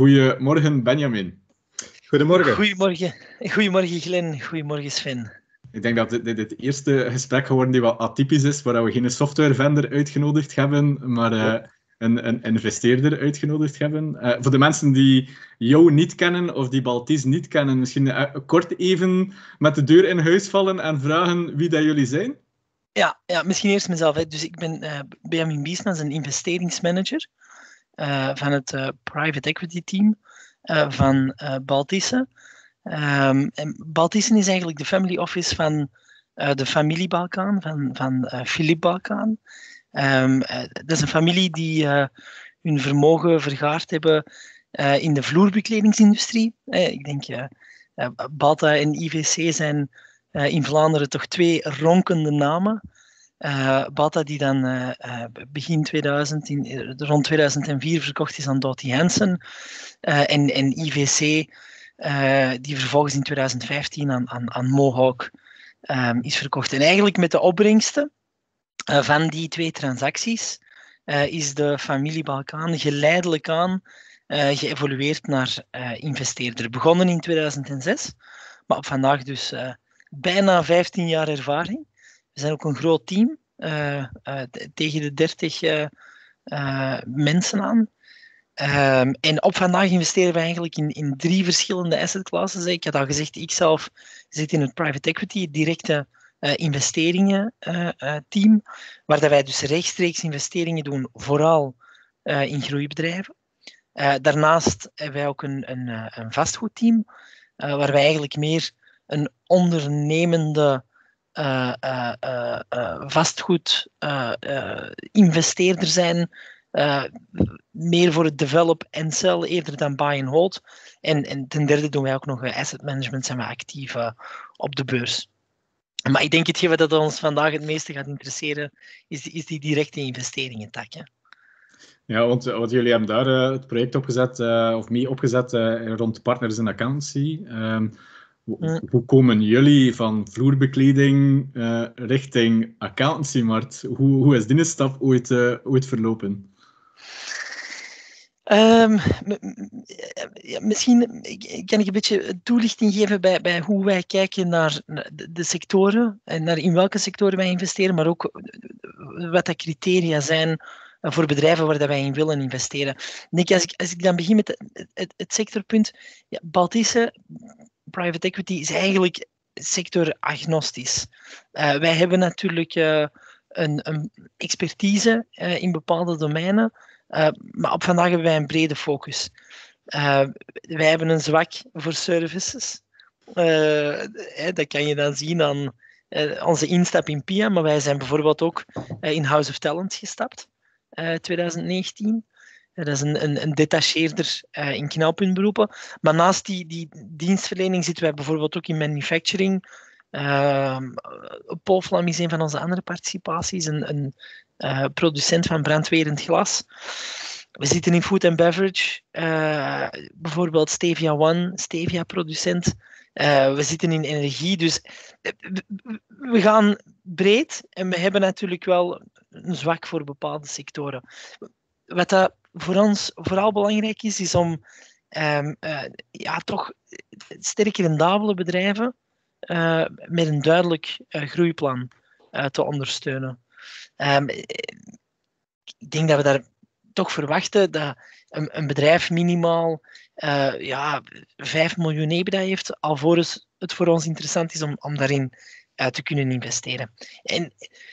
Goedemorgen, Benjamin. Goedemorgen. Goedemorgen. Goedemorgen, Glenn. Goedemorgen, Sven. Ik denk dat dit, het eerste gesprek geworden die wat atypisch is, waar we geen softwarevender uitgenodigd hebben, maar uh, een, een, investeerder uitgenodigd hebben. Uh, voor de mensen die jou niet kennen of die Baltis niet kennen, misschien uh, kort even met de deur in huis vallen en vragen wie dat jullie zijn? Ja, ja misschien eerst mezelf. Hè. Dus ik ben Benjamin Biesmans, een investeringsmanager van het private equity team van Baltisse. Um, Baltissen is eigenlijk de family office van de familie Balkaan, van, van uh, Philippe Balkaan. Uh, dat is een familie die hun vermogen vergaard hebben in de vloerbekledingindustrie. ik denk, Balta en IVC zijn in Vlaanderen toch twee ronkende namen. Balta die dan begin 2000, in, rond 2004 verkocht is aan Dottie Hansen. en, en IVC die vervolgens in 2015 aan, aan, aan Mohawk um, is verkocht. En eigenlijk met de opbrengsten van die twee transacties is de familie Balkaan geleidelijk aan geëvolueerd naar investeerder. Begonnen in 2006, maar op vandaag dus bijna 15 jaar ervaring. We zijn ook een groot team, tegen de 30 mensen aan. Um, en op vandaag investeren we eigenlijk in, in drie verschillende assetklassen. Ik had al gezegd, ik zelf zit in het private equity, directe investeringen team, waar wij dus rechtstreeks investeringen doen, vooral in groeibedrijven. daarnaast hebben wij ook een, een, een vastgoedteam, waar wij eigenlijk meer een ondernemende vastgoed investeerder zijn, uh, meer voor het develop en sell eerder dan buy and hold. En, en ten derde doen wij ook nog asset management, zijn we actief uh, op de beurs. Maar ik denk hetgeen dat ons vandaag het meeste gaat interesseren, is, is die directe investeringen tak. Ja, want, want, jullie hebben daar uh, het project opgezet, of mee opgezet rond partners in accountancy. Ehm. Hoe komen jullie van vloerbekleding richting accountancy-markt? Hoe, hoe is die stap ooit, ooit verlopen? Um, misschien kan ik een beetje toelichting geven bij, bij hoe wij kijken naar de sectoren en naar in welke sectoren wij investeren, maar ook wat de criteria zijn voor bedrijven waar wij in willen investeren. Denk, als, ik, als ik dan begin met het, het, sectorpunt, ja, Baltische private equity is eigenlijk sectoragnostisch. Uh, wij hebben natuurlijk uh, een, een, expertise uh, in bepaalde domeinen. Maar op vandaag hebben wij een brede focus. Wij hebben een zwak voor services. Dat kan je dan zien aan onze instap in PIA, maar wij zijn bijvoorbeeld ook in House of Talent gestapt, 2019. Dat is een, een, een detacheerder in knelpuntberoepen. Maar naast die, die dienstverlening zitten wij bijvoorbeeld ook in manufacturing. Uh, Polflam is een van onze andere participaties, een, een uh, producent van brandwerend glas. We zitten in food and beverage, uh, bijvoorbeeld Stevia One, Stevia producent. Uh, we zitten in energie, dus we gaan breed en we hebben natuurlijk wel een zwak voor bepaalde sectoren. Wat dat voor ons vooral belangrijk is, is om um, ja, toch sterk rendabele bedrijven met een duidelijk groeiplan te ondersteunen. Um, ik denk dat we daar toch verwachten dat een, een bedrijf minimaal ja, 5 miljoen EBITDA heeft, alvorens het voor ons interessant is om, om daarin te kunnen investeren. En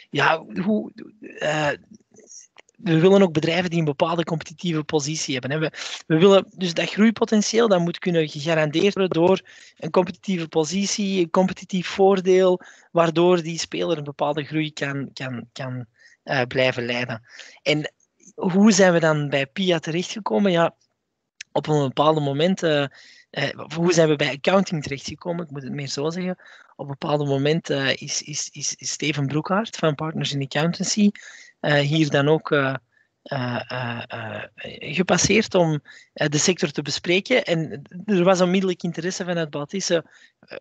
ja, hoe, we willen ook bedrijven die een bepaalde competitieve positie hebben. We, we, willen dus dat groeipotentieel dat moet kunnen gegarandeerd worden door een competitieve positie, een competitief voordeel, waardoor die speler een bepaalde groei kan, kan, kan uh, blijven leiden. En hoe zijn we dan bij PIA terechtgekomen? Ja, op een bepaald moment, uh, hoe zijn we bij accounting terechtgekomen? Ik moet het meer zo zeggen. Op een bepaald moment is, is, is, Steven Broekhaart van Partners in Accountancy hier dan ook gepasseerd om de sector te bespreken. En er was onmiddellijk interesse vanuit Baltisse,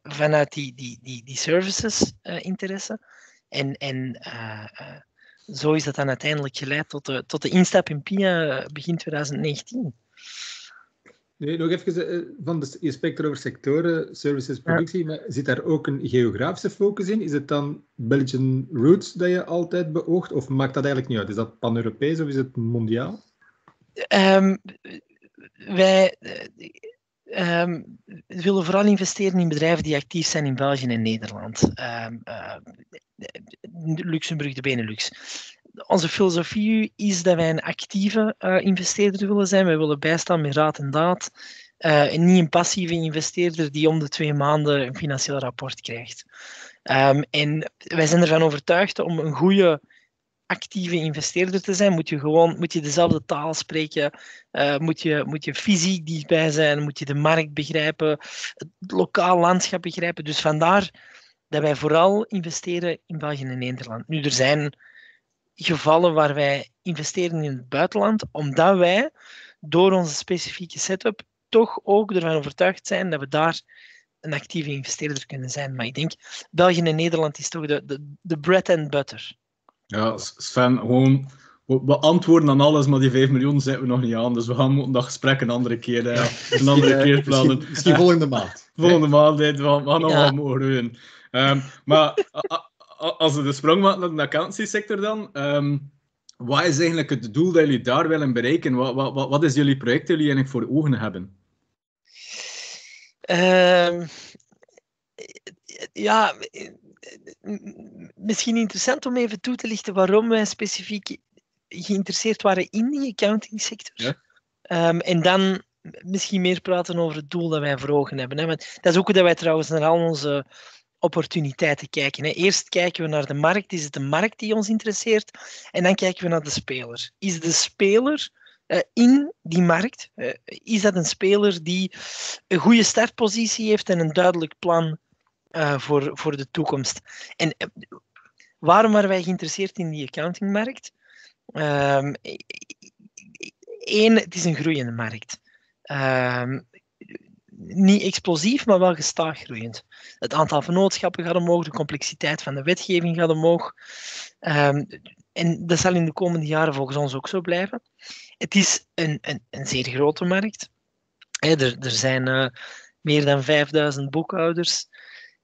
vanuit die, die, die, die services interesse. En, en zo is dat dan uiteindelijk geleid tot de, tot de instap in PIA begin 2019. Nee, nog even eh, van de, je spreekt over sectoren, services, productie, maar zit daar ook een geografische focus in? Is het dan Belgian roots dat je altijd beoogt, of maakt dat eigenlijk niet uit? Is dat pan-Europees of is het mondiaal? Um, wij um, willen vooral investeren in bedrijven die actief zijn in België en Nederland. Um, uh, Luxemburg, de Benelux onze filosofie is dat wij een actieve uh, investeerder willen zijn. Wij willen bijstaan met raad en daad. Uh, en niet een passieve investeerder die om de twee maanden een financieel rapport krijgt. Um, en wij zijn ervan overtuigd om een goede actieve investeerder te zijn, moet je gewoon moet je dezelfde taal spreken, uh, moet, je, moet je fysiek dichtbij zijn, moet je de markt begrijpen, het lokaal landschap begrijpen. Dus vandaar dat wij vooral investeren in België en Nederland. Nu, er zijn gevallen waar wij investeren in het buitenland, omdat wij door onze specifieke setup toch ook ervan overtuigd zijn dat we daar een actieve investeerder kunnen zijn. Maar ik denk, België en Nederland is toch de, de, de bread and butter. Ja, Sven, gewoon we antwoorden aan alles, maar die 5 miljoen zetten we nog niet aan. Dus we gaan dat gesprek een andere keer, ja, een andere keer plannen. Misschien, volgende maand. Volgende maand, we gaan nog ja. wat mogen doen. Um, maar als we de sprong maken naar de accountancy-sector dan, um, wat is eigenlijk het doel dat jullie daar willen bereiken? Wat, wat, wat is jullie project dat jullie eigenlijk voor ogen hebben? Um, ja, misschien interessant om even toe te lichten waarom wij specifiek geïnteresseerd waren in die accounting sector. Ja? Um, en dan misschien meer praten over het doel dat wij voor ogen hebben. Hè? Want dat is ook hoe wij trouwens naar al onze opportuniteiten kijken. Hè. Eerst kijken we naar de markt. Is het de markt die ons interesseert? En dan kijken we naar de speler. Is de speler uh, in die markt, uh, is dat een speler die een goede startpositie heeft en een duidelijk plan uh, voor, voor de toekomst? En waarom waren wij geïnteresseerd in die accountingmarkt? Eén, het is een groeiende markt. Um, niet explosief, maar wel gestaag groeiend. Het aantal vennootschappen gaat omhoog, de complexiteit van de wetgeving gaat omhoog. Um, en dat zal in de komende jaren volgens ons ook zo blijven. Het is een, een, een zeer grote markt. er, er zijn uh, meer dan 5000 boekhouders.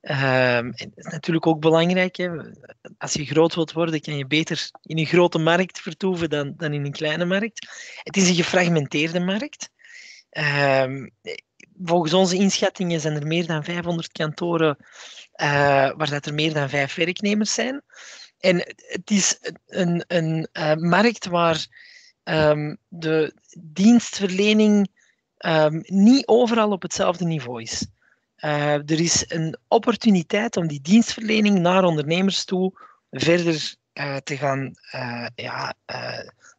Um, en dat is natuurlijk ook belangrijk. Als je groot wilt worden, kan je beter in een grote markt vertoeven dan, dan in een kleine markt. Het is een gefragmenteerde markt. Um, volgens onze inschattingen zijn er meer dan 500 kantoren uh, waar dat er meer dan vijf werknemers zijn. En het is een, een uh, markt waar um, de dienstverlening um, niet overal op hetzelfde niveau is. Uh, er is een opportuniteit om die dienstverlening naar ondernemers toe verder te, gaan, ja,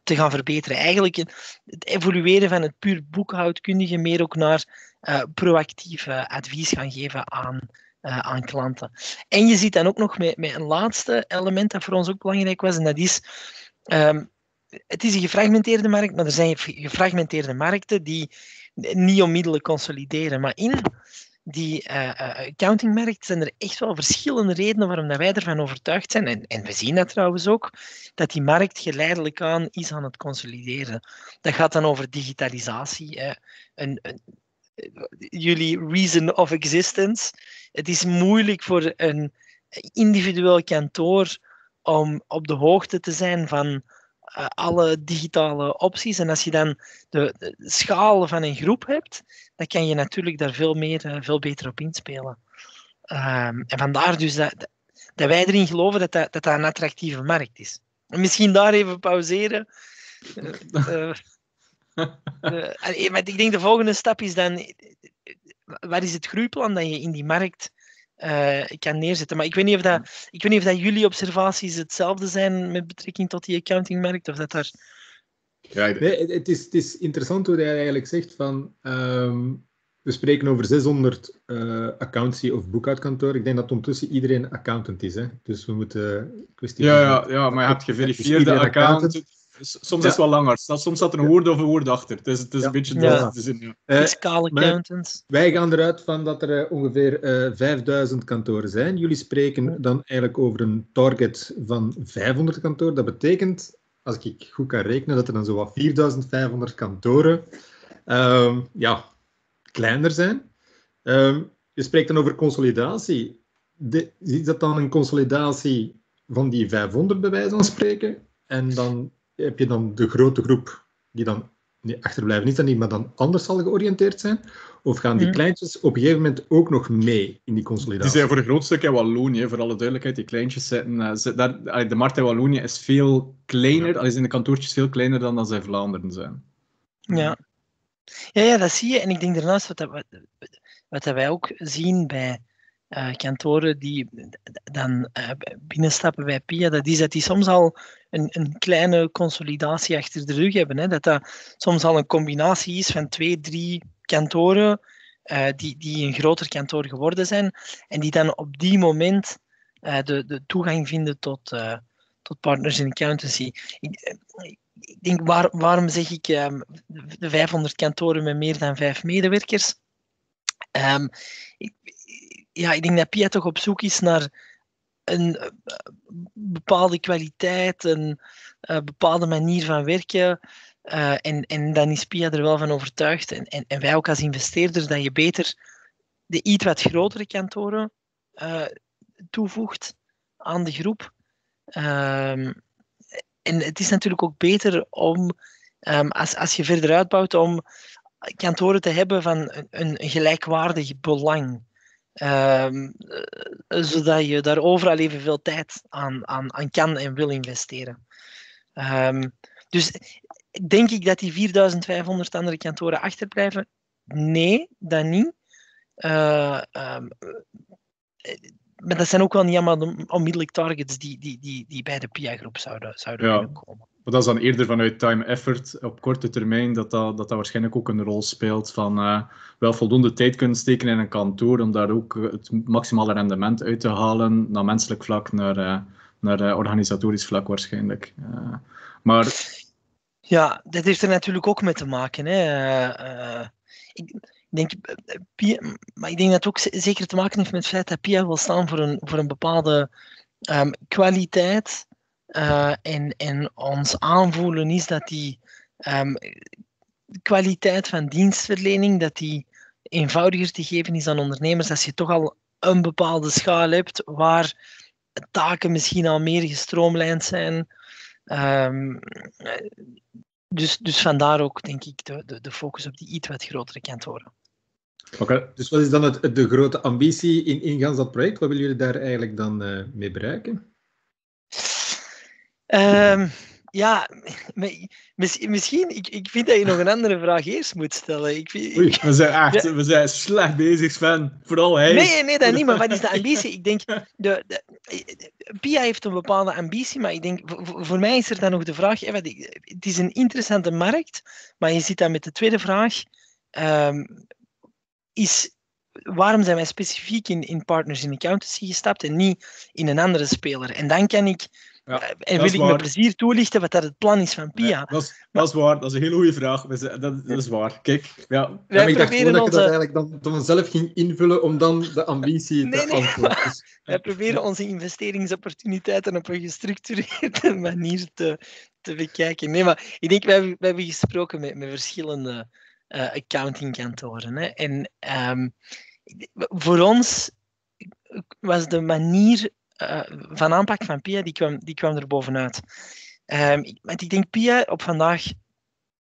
te gaan verbeteren. Eigenlijk het evolueren van het puur boekhoudkundige meer ook naar proactief advies gaan geven aan, uh, aan klanten. En je ziet dan ook nog met, met een laatste element dat voor ons ook belangrijk was, en dat is. Um, het is een gefragmenteerde markt, maar er zijn gefragmenteerde markten die niet onmiddellijk consolideren. Maar in die uh, accountingmarkt zijn er echt wel verschillende redenen waarom wij ervan overtuigd zijn. En, en we zien dat trouwens ook, dat die markt geleidelijk aan is aan het consolideren. Dat gaat dan over digitalisatie. Een, een, jullie reason of existence. Het is moeilijk voor een individueel kantoor om op de hoogte te zijn van uh, alle digitale opties. En als je dan de, de, schaal van een groep hebt, dan kan je natuurlijk daar veel, meer, uh, veel beter op inspelen. Um, en vandaar dus dat, dat wij erin geloven dat dat, dat dat een attractieve markt is. En misschien daar even pauzeren. Uh, uh, maar ik denk de volgende stap is dan, wat is het groeiplan dat je in die markt uh, kan neerzetten? Maar ik weet, niet of dat, ik weet niet of dat jullie observaties hetzelfde zijn met betrekking tot die accountingmarkt, of dat daar... Ja, nee, het, is, het is interessant hoe hij eigenlijk zegt van... Um, we spreken over 600 uh, accountancy- of boekhoudkantoor. Ik denk dat ondertussen iedereen accountant is. Hè? Dus we moeten... Kwestie ja, ja, ja, maar je hebt geverifieerde dus accountant. Soms is het wel langer. Soms staat er een woord of een woord achter. Het is, het is een beetje ja. ja. Uh, Fiscale accountants. Wij gaan eruit van dat er uh, ongeveer uh, 5000 kantoren zijn. Jullie spreken dan eigenlijk over een target van 500 kantoren. Dat betekent, als ik goed kan rekenen, dat er dan zo wat 4500 kantoren. Ehm, ja, kleiner zijn. Ehm, je spreekt dan over consolidatie. De, is dat dan een consolidatie van die 500 bij wijze van spreken? En dan heb je dan de grote groep die dan nee, achterblijven is dat niet, maar dan anders zal georiënteerd zijn? Of gaan die mhm. kleintjes op een gegeven moment ook nog mee in die consolidatie? Die zijn voor een groot stuk in Wallonië, voor alle duidelijkheid. Die kleintjes zitten... Uh, daar, de markt in Wallonië is veel kleiner, al is in de kantoortjes veel kleiner dan dat ze in Vlaanderen zijn. Ja. Ja, ja, dat zie je. En ik denk daarnaast, wat, wat, wat wij ook zien bij uh, kantoren die dan uh, binnenstappen bij PIA, dat is dat die soms al een, een kleine consolidatie achter de rug hebben. Hè? Dat dat soms al een combinatie is van twee, drie kantoren uh, die, die een groter kantoor geworden zijn en die dan op die moment de, de toegang vinden tot, tot partners in accountancy. Ik, ik denk, waar, waarom zeg ik um, de 500 kantoren met meer dan vijf medewerkers? Um, ja, ik denk dat Pia toch op zoek is naar een uh, bepaalde kwaliteit, een uh, bepaalde manier van werken. Uh, en, en dan is Pia er wel van overtuigd, en, en, wij ook als investeerders, dat je beter de iets wat grotere kantoren toevoegt aan de groep. Um, en het is natuurlijk ook beter om, um, als, als je verder uitbouwt, om kantoren te hebben van een, een gelijkwaardig belang. Um, zodat je daar overal evenveel tijd aan, aan, aan kan en wil investeren. Um, dus denk ik dat die 4500 andere kantoren achterblijven? Nee, dat niet. Uh, um, maar dat zijn ook wel niet allemaal onmiddellijk targets die, die, die, die bij de PIA-groep zouden, zouden ja. kunnen komen. Maar dat is dan eerder vanuit time effort op korte termijn dat dat, dat, dat waarschijnlijk ook een rol speelt van uh, wel voldoende tijd kunnen steken in een kantoor om daar ook het maximale rendement uit te halen, naar menselijk vlak, naar, uh, naar uh, organisatorisch vlak waarschijnlijk. maar... Ja, dat heeft er natuurlijk ook mee te maken. Hè. ik, denk, Pia, maar ik denk dat het ook zeker te maken heeft met het feit dat Pia wil staan voor een, voor een bepaalde um, kwaliteit. Uh, en, en ons aanvoelen is dat die um, kwaliteit van dienstverlening, dat die eenvoudiger te geven is aan ondernemers als je toch al een bepaalde schaal hebt waar taken misschien al meer gestroomlijnd zijn. Um, dus, dus vandaar ook, denk ik, de, de, de focus op die iets wat grotere kantoren. Oké. Dus wat is dan het, de grote ambitie in, in dat project? Wat willen jullie daar eigenlijk dan uh, mee bereiken? Um, ja, misschien, ik, ik vind dat je nog een andere vraag eerst moet stellen. Ik vind, Oei, we zijn echt we zijn slecht bezig, Sven. Vooral hij. Nee, nee, dat niet, maar wat is de ambitie? Ik denk, de, de, Pia heeft een bepaalde ambitie, maar ik denk, voor, voor mij is er dan nog de vraag, het is een interessante markt, maar je zit dan met de tweede vraag, um, is waarom zijn wij specifiek in, in partners in accountancy gestapt en niet in een andere speler? En dan kan ik, ja, eh, en wil ik met plezier toelichten wat dat het plan is van PIA. Ja, dat, is, dat, is, waar, dat is een hele goede vraag. Dat, dat is waar. Kijk, ja. ja ik dacht gewoon dat onze... je dat eigenlijk dan, dan zelf ging invullen om dan de ambitie nee, te nee, antwoorden. Dus, wij proberen onze investeringsopportuniteiten op een gestructureerde manier te, te bekijken. Nee, maar ik denk, we hebben, we hebben gesproken met, met verschillende uh, accountingkantoren. Hè. En um, voor ons was de manier uh, van aanpak van PIA, die kwam, die kwam er bovenuit. Um, ik, denk PIA op vandaag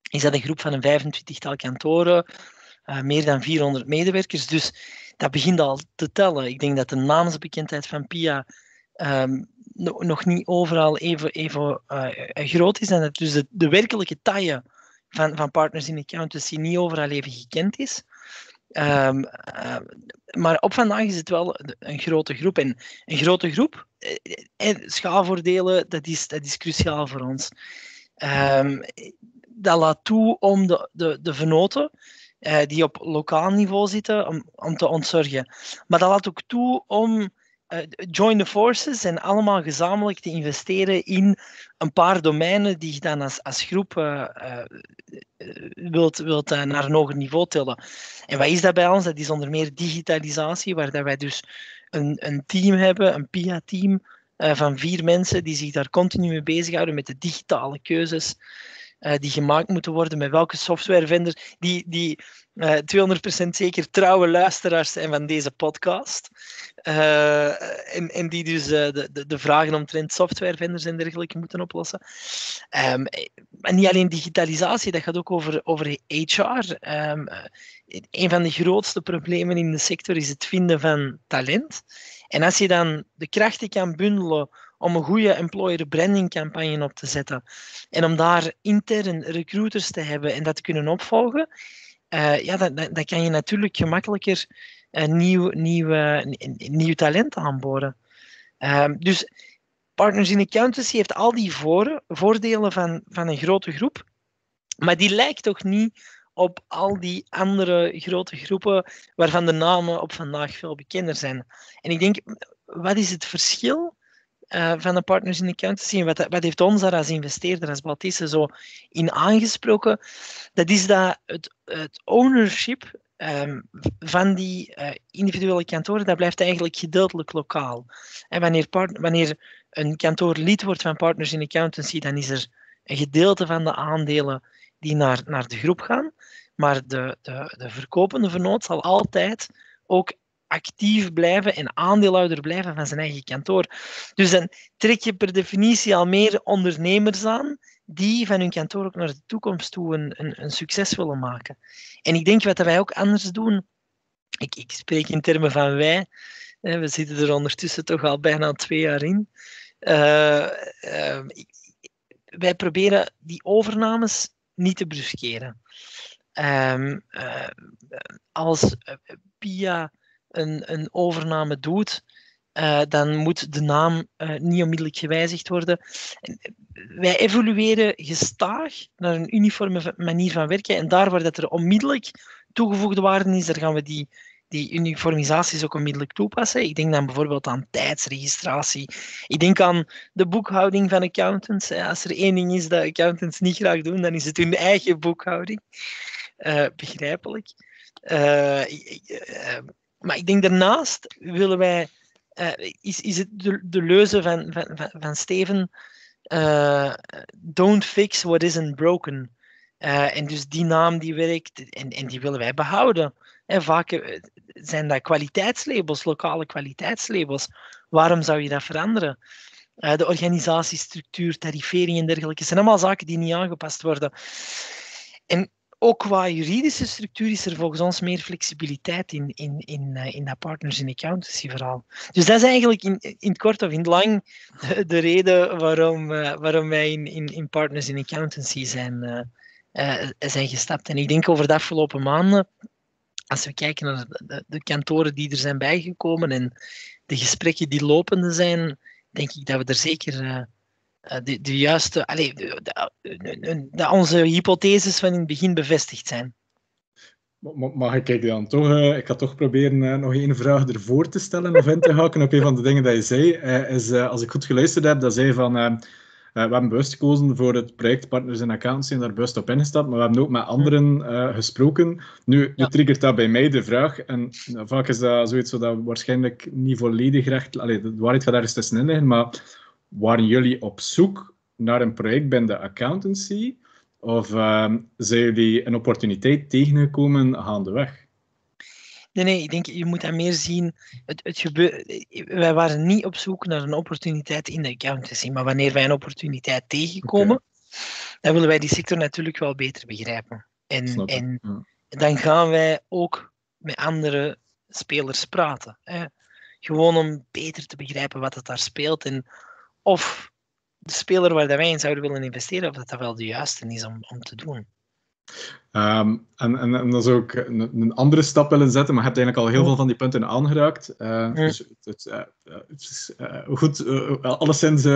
is dat een groep van een 25-tal kantoren, uh, meer dan 400 medewerkers. Dus dat begint al te tellen. Ik denk dat de naamsbekendheid van PIA no, nog niet overal even, even groot is. En dat dus de, werkelijke taille van, van partners in accountancy niet overal even gekend is. Um, uh, maar op vandaag is het wel een grote groep. En een grote groep, eh, schaalvoordelen, dat is, dat is cruciaal voor ons. Um, dat laat toe om de, de, de venoten uh, die op lokaal niveau zitten, om, om te ontzorgen. Maar dat laat ook toe om join the forces en allemaal gezamenlijk te investeren in een paar domeinen die je dan als, als groep uh, uh, wilt, wilt naar een hoger niveau tillen. En wat is dat bij ons? Dat is onder meer digitalisatie, waar dat wij dus een, een team hebben, een PIA-team van vier mensen die zich daar continu mee bezighouden met de digitale keuzes die gemaakt moeten worden, met welke software vendors, die, die uh, 200% zeker trouwe luisteraars zijn van deze podcast. Uh, en, die dus uh, de, de, de, vragen omtrent softwarevendors en dergelijke moeten oplossen. Um, maar niet alleen digitalisatie, dat gaat ook over, over HR. Um, ehm, een van de grootste problemen in de sector is het vinden van talent. En als je dan de krachten kan bundelen om een goede employer branding campagne op te zetten en om daar intern recruiters te hebben en dat te kunnen opvolgen, uh, ja, dan, dan, kan je natuurlijk gemakkelijker uh, nieuw, nieuw, uh, nieuw talent aanboren. Ehm, dus Partners in Accountancy heeft al die voor, voordelen van, van een grote groep, maar die lijkt toch niet op al die andere grote groepen waarvan de namen op vandaag veel bekender zijn. En ik denk, wat is het verschil uh, van de partners in accountancy en wat, wat heeft ons daar als investeerder, als Baltese, zo in aangesproken? Dat is dat het, het ownership um, van die uh, individuele kantoren, dat blijft eigenlijk gedeeltelijk lokaal. En wanneer, wanneer een kantoor lid wordt van partners in accountancy, dan is er een gedeelte van de aandelen die naar, naar de groep gaan. Maar de, de, de verkopende vernoot zal altijd ook actief blijven en aandeelhouder blijven van zijn eigen kantoor. Dus dan trek je per definitie al meer ondernemers aan die van hun kantoor ook naar de toekomst toe een, een, een succes willen maken. En ik denk wat wij ook anders doen, ik, ik spreek in termen van wij, we zitten er ondertussen toch al bijna twee jaar in. Uh, uh, wij proberen die overnames niet te bruskeren. Um, uh, als Pia een, een overname doet, uh, dan moet de naam uh, niet onmiddellijk gewijzigd worden. Wij evolueren gestaag naar een uniforme manier van werken en daar waar dat er onmiddellijk toegevoegde waarde is, daar gaan we die, die uniformisaties ook onmiddellijk toepassen. Ik denk dan bijvoorbeeld aan tijdsregistratie. Ik denk aan de boekhouding van accountants. Als er één ding is dat accountants niet graag doen, dan is het hun eigen boekhouding. Begrijpelijk. Uh, maar ik denk daarnaast willen wij, uh, is, is het de, de leuze van, van, van Steven, uh, don't fix what isn't broken. Uh, en dus die naam die werkt en, en die willen wij behouden. En vaak zijn dat kwaliteitslabels, lokale kwaliteitslabels. Waarom zou je dat veranderen? de organisatiestructuur, tarifering en dergelijke zijn allemaal zaken die niet aangepast worden. En ook qua juridische structuur is er volgens ons meer flexibiliteit in, in, in, uh, in dat partners in accountancy verhaal. Dus dat is eigenlijk in, in het kort of in het lang de, de reden waarom, uh, waarom wij in, in, in partners in accountancy zijn, uh, zijn gestapt. En ik denk over de afgelopen maanden, als we kijken naar de, de, kantoren die er zijn bijgekomen en de gesprekken die lopende zijn, denk ik dat we er zeker eh, de, de juiste, allez, onze hypotheses van in het begin bevestigd zijn. Mag ik dan toch, uh, ik ga toch proberen uh, nog één vraag ervoor te stellen of in te haken op een van de dingen dat je zei. Uh, is, als ik goed geluisterd heb, dat zei van, we hebben bewust gekozen voor het project Partners in Accountancy en daar bewust op ingestapt, maar we hebben ook met anderen gesproken. Nu, nu triggert dat bij mij de vraag, en vaak is dat zoiets dat waarschijnlijk niet volledig recht, allez, de waarheid gaat ergens tussenin liggen, maar waren jullie op zoek naar een project bij de accountancy? Of uh, zijn jullie een opportuniteit tegengekomen gaandeweg? Nee, nee, ik denk, je moet dat meer zien. Het, het gebeur, wij waren niet op zoek naar een opportuniteit in de accountancy, maar wanneer wij een opportuniteit tegenkomen, dan willen wij die sector natuurlijk wel beter begrijpen. En, en dan gaan wij ook met andere spelers praten. Hè. Gewoon om beter te begrijpen wat het daar speelt en of de speler waar wij in zouden willen investeren, of dat dat wel de juiste is om, om te doen. Um, en, en, en dan zou ik een, een, andere stap willen zetten, maar je hebt eigenlijk al heel veel van die punten aangeraakt. Uh, Dus het, uh, het is uh, goed, alleszins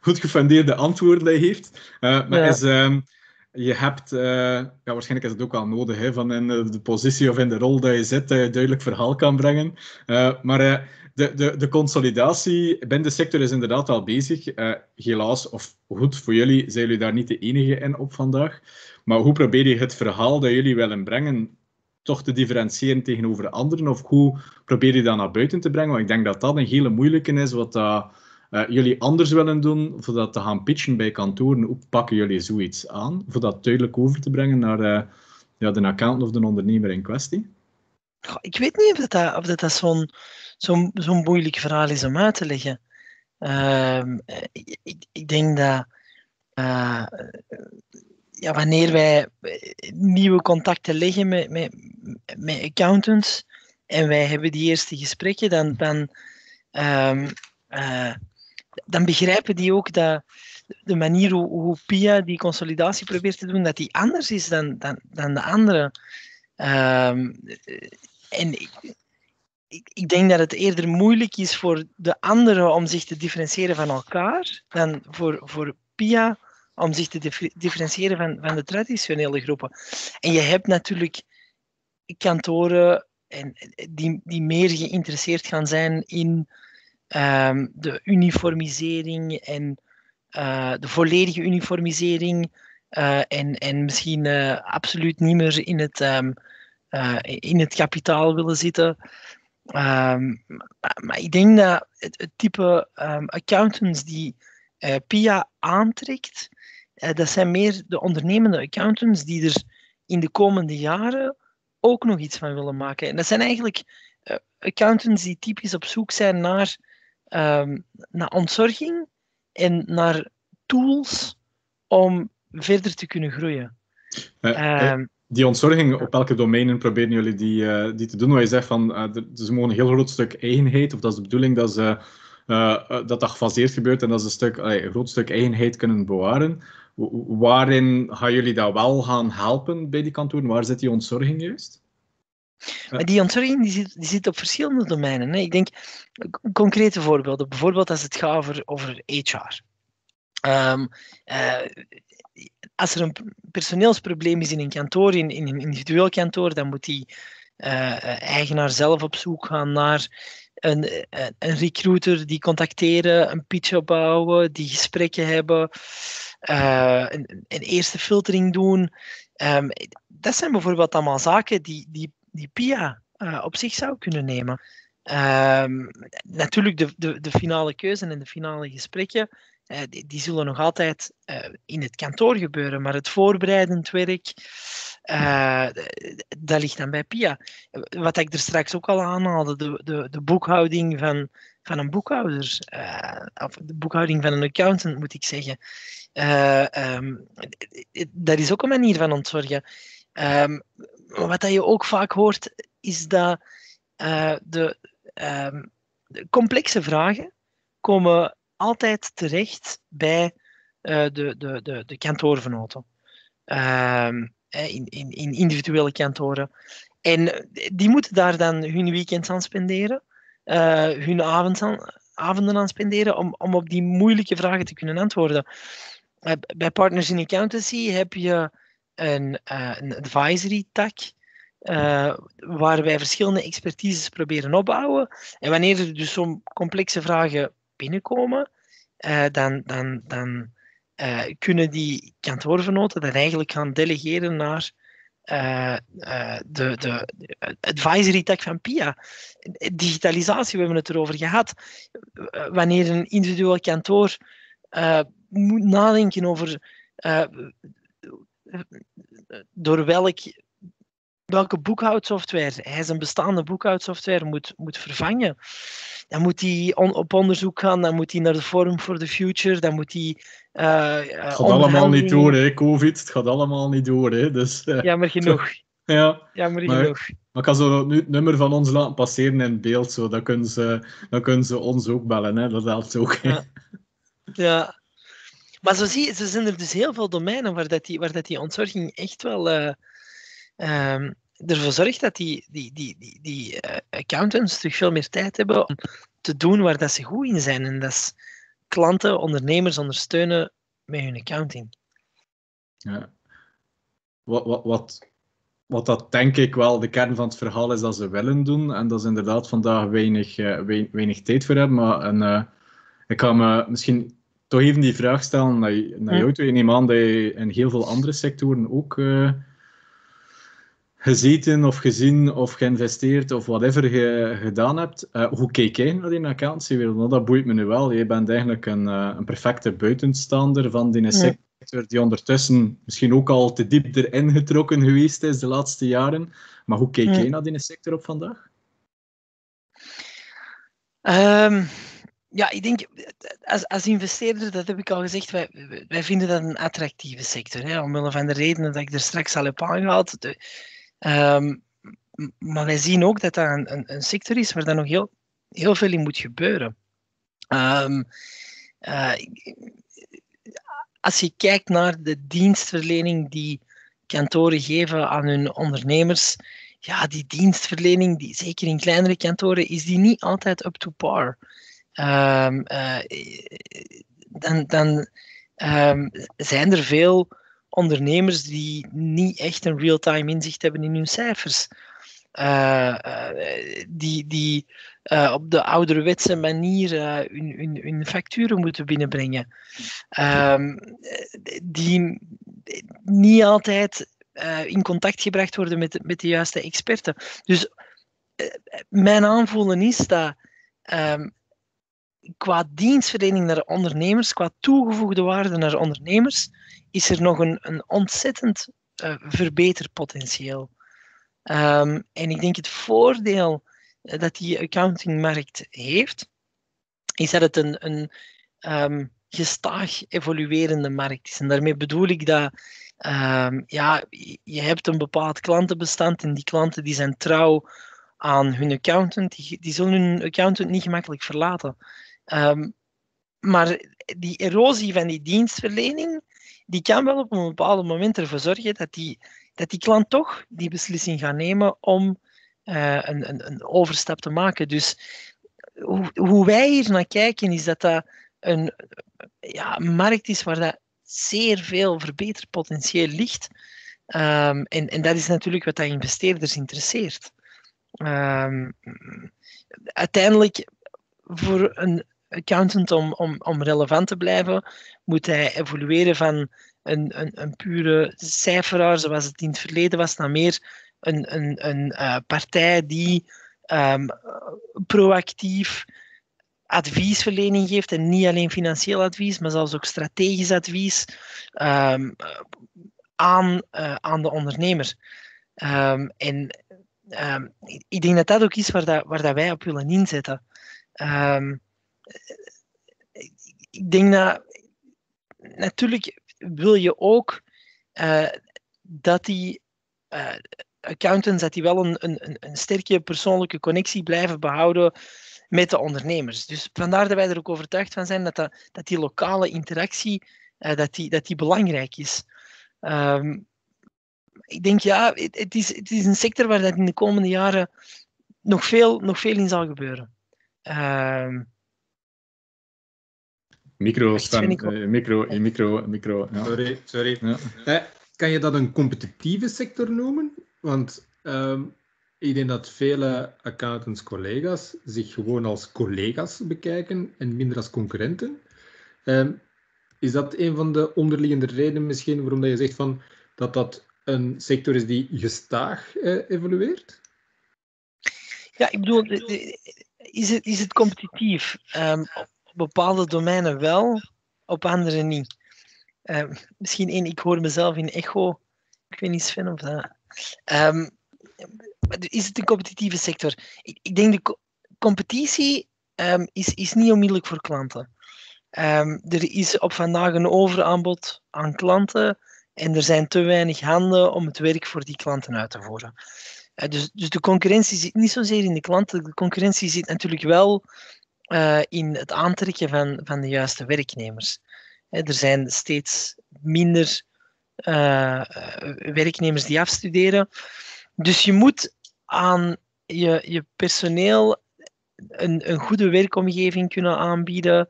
goed gefundeerde antwoorden dat je heeft. maar ja. is, um, je hebt, ja, waarschijnlijk is het ook wel nodig, hè, van in de positie of in de rol dat je zit, dat je duidelijk verhaal kan brengen. maar de, de, de consolidatie binnen de sector is inderdaad wel bezig. Uh, helaas, of goed voor jullie, zijn jullie daar niet de enige in op vandaag. Maar hoe probeer je het verhaal dat jullie willen brengen toch te differentiëren tegenover anderen? Of hoe probeer je dat naar buiten te brengen? Want ik denk dat dat een hele moeilijke is, wat uh, jullie anders willen doen, voor dat te gaan pitchen bij kantoren. Hoe pakken jullie zoiets aan? Voor dat duidelijk over te brengen naar uh, ja, de accountant of de ondernemer in kwestie? Ik weet niet of dat, of dat, dat zo'n zo'n zo'n moeilijk verhaal is om uit te leggen. Ehm, ik, ik, denk dat uh, ja, wanneer wij nieuwe contacten leggen met, met, met accountants en wij hebben die eerste gesprekken, dan, dan, um, uh, dan begrijpen die ook dat de manier hoe, PIA die consolidatie probeert te doen, dat die anders is dan, dan, dan de andere. Um, en ik, ik, ik, denk dat het eerder moeilijk is voor de anderen om zich te differentiëren van elkaar dan voor, voor PIA om zich te differentiëren van, van de traditionele groepen. En je hebt natuurlijk kantoren en, die, die meer geïnteresseerd gaan zijn in um, de uniformisering en uh, de volledige uniformisering uh, en, en misschien absoluut niet meer in het, um, in het kapitaal willen zitten. Um, maar ik denk dat het, het type accountants die PIA aantrekt, dat zijn meer de ondernemende accountants die er in de komende jaren ook nog iets van willen maken. En dat zijn eigenlijk accountants die typisch op zoek zijn naar, um, naar ontzorging en naar tools om verder te kunnen groeien. Uh, um, die ontzorging, op welke domeinen proberen jullie die, uh, die te doen? Waar je zegt van uh, ze mogen een heel groot stuk eigenheid, of dat is de bedoeling dat ze, dat, dat gefaseerd gebeurt en dat ze een, stuk, een groot stuk eigenheid kunnen bewaren. Waarin gaan jullie dat wel gaan helpen bij die kantoren? Waar zit die ontzorging juist? Maar die ontzorging die zit, die zit op verschillende domeinen. Hè. Ik denk, concrete voorbeelden. Bijvoorbeeld als het gaat over, over HR. Uh, als er een personeelsprobleem is in een kantoor, in, in een individueel kantoor, dan moet die uh, eigenaar zelf op zoek gaan naar een, een recruiter, die contacteren, een pitch opbouwen, die gesprekken hebben, uh, een, een, eerste filtering doen. Um, dat zijn bijvoorbeeld allemaal zaken die, die die PIA op zich zou kunnen nemen. Um, natuurlijk, de, de, de finale keuze en de finale gesprekken, die, die, zullen nog altijd uh, in het kantoor gebeuren, maar het voorbereidend werk, dat ligt dan bij PIA. Wat ik er straks ook al aanhaalde, de, de, de boekhouding van, van een boekhouder, of de boekhouding van een accountant, moet ik zeggen. Um, dat is ook een manier van ontzorgen. Um, wat dat je ook vaak hoort, is dat de, um, de, complexe vragen komen altijd terecht bij uh, de, de, de, de kantoorvernoten. Um, in, in, in individuele kantoren. En die moeten daar dan hun weekend aan spenderen, hun avond aan, avonden aan spenderen, om, om op die moeilijke vragen te kunnen antwoorden. bij Partners in Accountancy heb je een, een advisory tak. Waar wij verschillende expertises proberen opbouwen. En wanneer er dus zo'n complexe vragen binnenkomen, uh, dan, dan, dan kunnen die kantoorvernoten dat eigenlijk gaan delegeren naar de, de, de advisory tak van PIA. Digitalisatie, we hebben het erover gehad. Wanneer een individueel kantoor moet nadenken over door welk, welke boekhoudsoftware hij zijn bestaande boekhoudsoftware moet, moet vervangen. Dan moet hij on, op onderzoek gaan, dan moet hij naar de Forum for the Future, dan moet hij... Uh, het gaat allemaal niet door, hè, COVID. Het gaat allemaal niet door, hè. Dus, uh, Jammer genoeg. ja, Jammer maar, genoeg. Maar ik kan zo nu het nummer van ons laten passeren in beeld, zo. Dan, kunnen ze, dan kunnen ze ons ook bellen, hè. Dat helpt ook. Ja. ja. Maar zo, zie je, zo zijn er dus heel veel domeinen waar, dat die, waar dat die ontzorging echt wel uh, um, ervoor zorgt dat die, die, die, die, die uh, accountants terug veel meer tijd hebben om te doen waar dat ze goed in zijn. En dat is klanten, ondernemers ondersteunen met hun accounting. Ja. Wat, wat, wat, wat dat denk ik wel de kern van het verhaal is dat ze willen doen. En dat is inderdaad vandaag weinig, uh, weinig tijd voor hebben. Maar een, uh, ik ga me misschien toch even die vraag stellen naar, naar jou toe. Ik neem aan dat je in heel veel andere sectoren ook uh, gezeten of gezien of geïnvesteerd of whatever je gedaan hebt. Uh, hoe kijk jij naar die accountancywereld? Nou, dat boeit me nu wel. Je bent eigenlijk een, uh, een perfecte buitenstaander van die sector die ondertussen misschien ook al te diep erin getrokken geweest is de laatste jaren. Maar hoe kijk jij naar die sector op vandaag? Um, ja, ik denk, als, als investeerder, dat heb ik al gezegd, wij, wij vinden dat een attractieve sector. Hè, omwille van de redenen dat ik er straks al heb aangehaald. De, um, maar wij zien ook dat dat een, een, sector is waar dan nog heel, heel veel in moet gebeuren. Um, uh, als je kijkt naar de dienstverlening die kantoren geven aan hun ondernemers, ja, die dienstverlening, die, zeker in kleinere kantoren, is die niet altijd up to par. Um, uh, dan, dan zijn er veel ondernemers die niet echt een real-time inzicht hebben in hun cijfers. Uh, uh, die die uh, op de ouderwetse manier hun, hun, hun, facturen moeten binnenbrengen. Um, die niet altijd in contact gebracht worden met, met de juiste experten. Dus mijn aanvoelen is dat um, qua dienstverlening naar ondernemers, qua toegevoegde waarde naar ondernemers, is er nog een, een ontzettend uh, verbeterpotentieel. Um, en ik denk het voordeel uh, dat die accountingmarkt heeft, is dat het een, een um, gestaag evoluerende markt is. En daarmee bedoel ik dat um, ja, je hebt een bepaald klantenbestand en die klanten die zijn trouw aan hun accountant, die, die zullen hun accountant niet gemakkelijk verlaten. Um, maar die erosie van die dienstverlening, die kan wel op een bepaald moment ervoor zorgen dat die, dat die klant toch die beslissing gaat nemen om uh, een, een, een, overstap te maken. Dus hoe, hoe, wij hier naar kijken, is dat dat een, ja, markt is waar dat zeer veel verbeterpotentieel ligt. Um, en, en dat is natuurlijk wat dat investeerders interesseert. Um, uiteindelijk, voor een, accountant om, om, om relevant te blijven, moet hij evolueren van een, een, een pure cijferaar, zoals het in het verleden was, naar meer een, een, een uh, partij die um, proactief adviesverlening geeft en niet alleen financieel advies, maar zelfs ook strategisch advies um, aan, uh, aan de ondernemer. Um, en ik denk dat dat ook is waar, dat, waar dat wij op willen inzetten. Ik denk dat natuurlijk wil je ook uh, dat die uh, accountants dat die wel een, een, een sterke persoonlijke connectie blijven behouden met de ondernemers. Dus vandaar dat wij er ook overtuigd van zijn dat, dat, die lokale interactie uh, dat die, dat die belangrijk is. Um, ik denk ja, het, het, is, het is een sector waar dat in de komende jaren nog veel, nog veel in zal gebeuren. Um, Micro, Sven, uh, micro, micro, micro. Ja. Sorry, sorry. Ja. Eh, kan je dat een competitieve sector noemen? Want um, ik denk dat vele accountants-collega's zich gewoon als collega's bekijken en minder als concurrenten. Um, is dat een van de onderliggende redenen misschien waarom dat je zegt van, dat dat een sector is die gestaag uh, evolueert? Ja, ik bedoel, is het, is het competitief? Um, bepaalde domeinen wel, op andere niet. Uh, misschien één, ik hoor mezelf in echo. Ik weet niet, Sven, of dat... Um, is het een competitieve sector? Ik, ik denk de competitie um, is, is niet onmiddellijk voor klanten. Er is op vandaag een overaanbod aan klanten en er zijn te weinig handen om het werk voor die klanten uit te voeren. Uh, dus, dus de concurrentie zit niet zozeer in de klanten, de concurrentie zit natuurlijk wel uh, in het aantrekken van, van de juiste werknemers. er zijn steeds minder uh, werknemers die afstuderen. Dus je moet aan je, je personeel een, een goede werkomgeving kunnen aanbieden,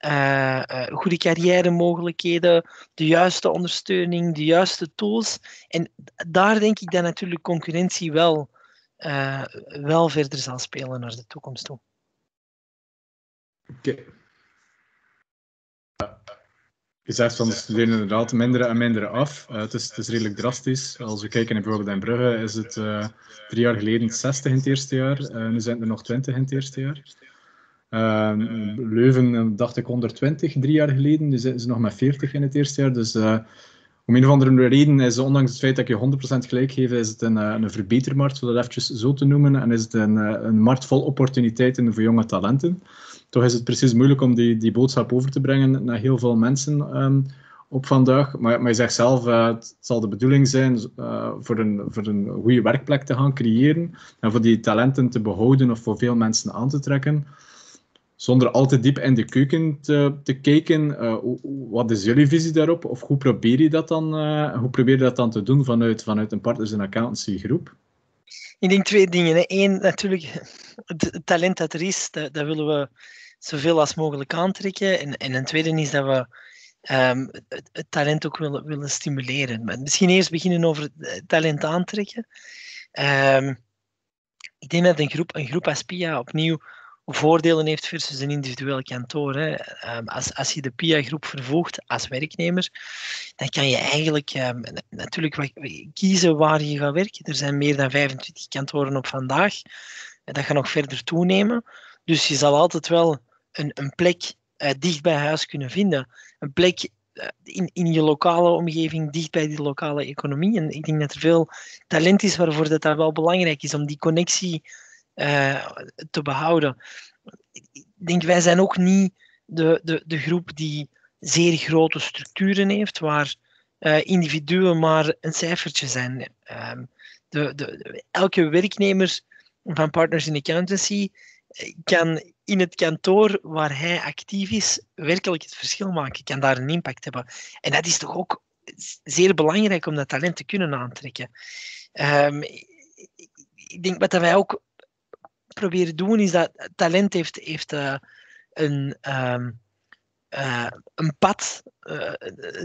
uh, goede carrière-mogelijkheden, de juiste ondersteuning, de juiste tools. En daar denk ik dat natuurlijk concurrentie wel, wel verder zal spelen naar de toekomst toe. Oké. Je zegt van de studeren inderdaad minder en minder af. Uh, het, is, het, is, redelijk drastisch. Als we kijken bijvoorbeeld in Brugge, is het uh, drie jaar geleden 60 in het eerste jaar. Nu zijn er nog 20 in het eerste jaar. Leuven dacht ik 120 drie jaar geleden, dus is nog met 40 in het eerste jaar. Dus om een of andere reden is, ondanks het feit dat je 100% gelijk geef, is het een, een verbetermarkt, om dat eventjes zo te noemen. En is het een, een markt vol opportuniteiten voor jonge talenten. Toch is het precies moeilijk om die, die boodschap over te brengen naar heel veel mensen um, op vandaag. Maar, maar je zegt zelf, uh, het zal de bedoeling zijn uh, voor, een, voor een goede werkplek te gaan creëren en voor die talenten te behouden of voor veel mensen aan te trekken. Zonder al te diep in de keuken te, te kijken, uh, wat is jullie visie daarop? Of hoe probeer je dat dan, hoe probeer je dat dan te doen vanuit, vanuit een partners- en accountancy groep? Ik denk twee dingen. Eén, natuurlijk, het talent dat er is, dat, willen we zoveel als mogelijk aantrekken. En, en een tweede is dat we um, het, talent ook willen, willen stimuleren. Maar misschien eerst beginnen over het talent aantrekken. Um, ik denk dat een groep, een groep als opnieuw voordelen heeft versus een individueel kantoor. Hè. Um, als, als je de PIA-groep vervoegt als werknemer, dan kan je eigenlijk um, natuurlijk kiezen waar je gaat werken. Er zijn meer dan 25 kantoren op vandaag. Dat gaat nog verder toenemen. Dus je zal altijd wel een, een plek uh, dicht bij huis kunnen vinden. Een plek uh, in, in je lokale omgeving, dicht bij die lokale economie. En ik denk dat er veel talent is waarvoor dat, dat wel belangrijk is om die connectie te behouden. Ik denk, wij zijn ook niet de, de, de groep die zeer grote structuren heeft, waar individuen maar een cijfertje zijn. Ehm, de, de, elke werknemer van Partners in Accountancy kan in het kantoor waar hij actief is werkelijk het verschil maken, kan daar een impact hebben. En dat is toch ook zeer belangrijk om dat talent te kunnen aantrekken. Um, ik denk wat wij ook proberen doen, is dat talent heeft, heeft uh, een, um, uh, een pad uh,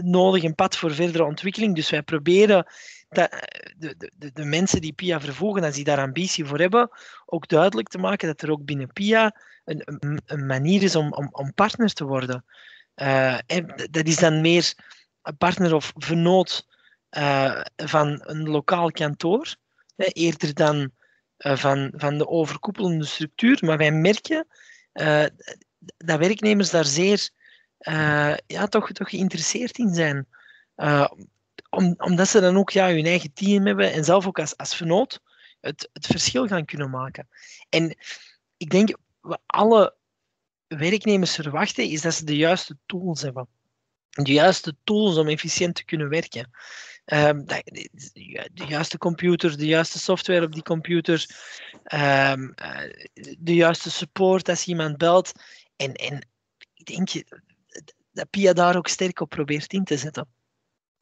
nodig, een pad voor verdere ontwikkeling. Dus wij proberen dat, de, de, de mensen die PIA vervoegen, als die daar ambitie voor hebben, ook duidelijk te maken dat er ook binnen PIA een, een, manier is om, om, om partner te worden. En dat is dan meer een partner of vernoot van een lokaal kantoor, eerder dan van, van de overkoepelende structuur. Maar wij merken dat werknemers daar zeer ja, toch, toch geïnteresseerd in zijn. Om, omdat ze dan ook ja, hun eigen team hebben en zelf ook als, als vernoot het, het verschil gaan kunnen maken. En ik denk, wat alle werknemers verwachten, is dat ze de juiste tools hebben. De juiste tools om efficiënt te kunnen werken. Um, de juiste computer, de juiste software op die computer, um, de juiste support als iemand belt. En, en ik denk dat Pia daar ook sterk op probeert in te zetten.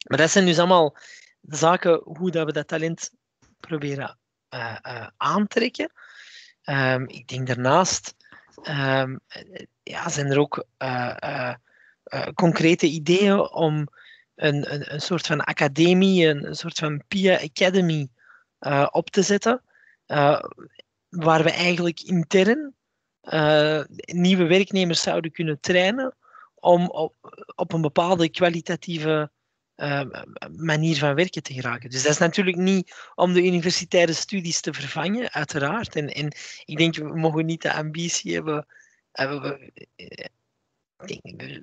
Maar dat zijn dus allemaal zaken hoe dat we dat talent proberen uh, uh, aantrekken. Um, ik denk daarnaast ja, zijn er ook concrete ideeën om een, een, een, soort van academie, een, soort van PIA Academy op te zetten, waar we eigenlijk intern nieuwe werknemers zouden kunnen trainen om op, een bepaalde kwalitatieve manier van werken te geraken. Dus dat is natuurlijk niet om de universitaire studies te vervangen, uiteraard. En, en ik denk, we mogen niet de ambitie hebben. We,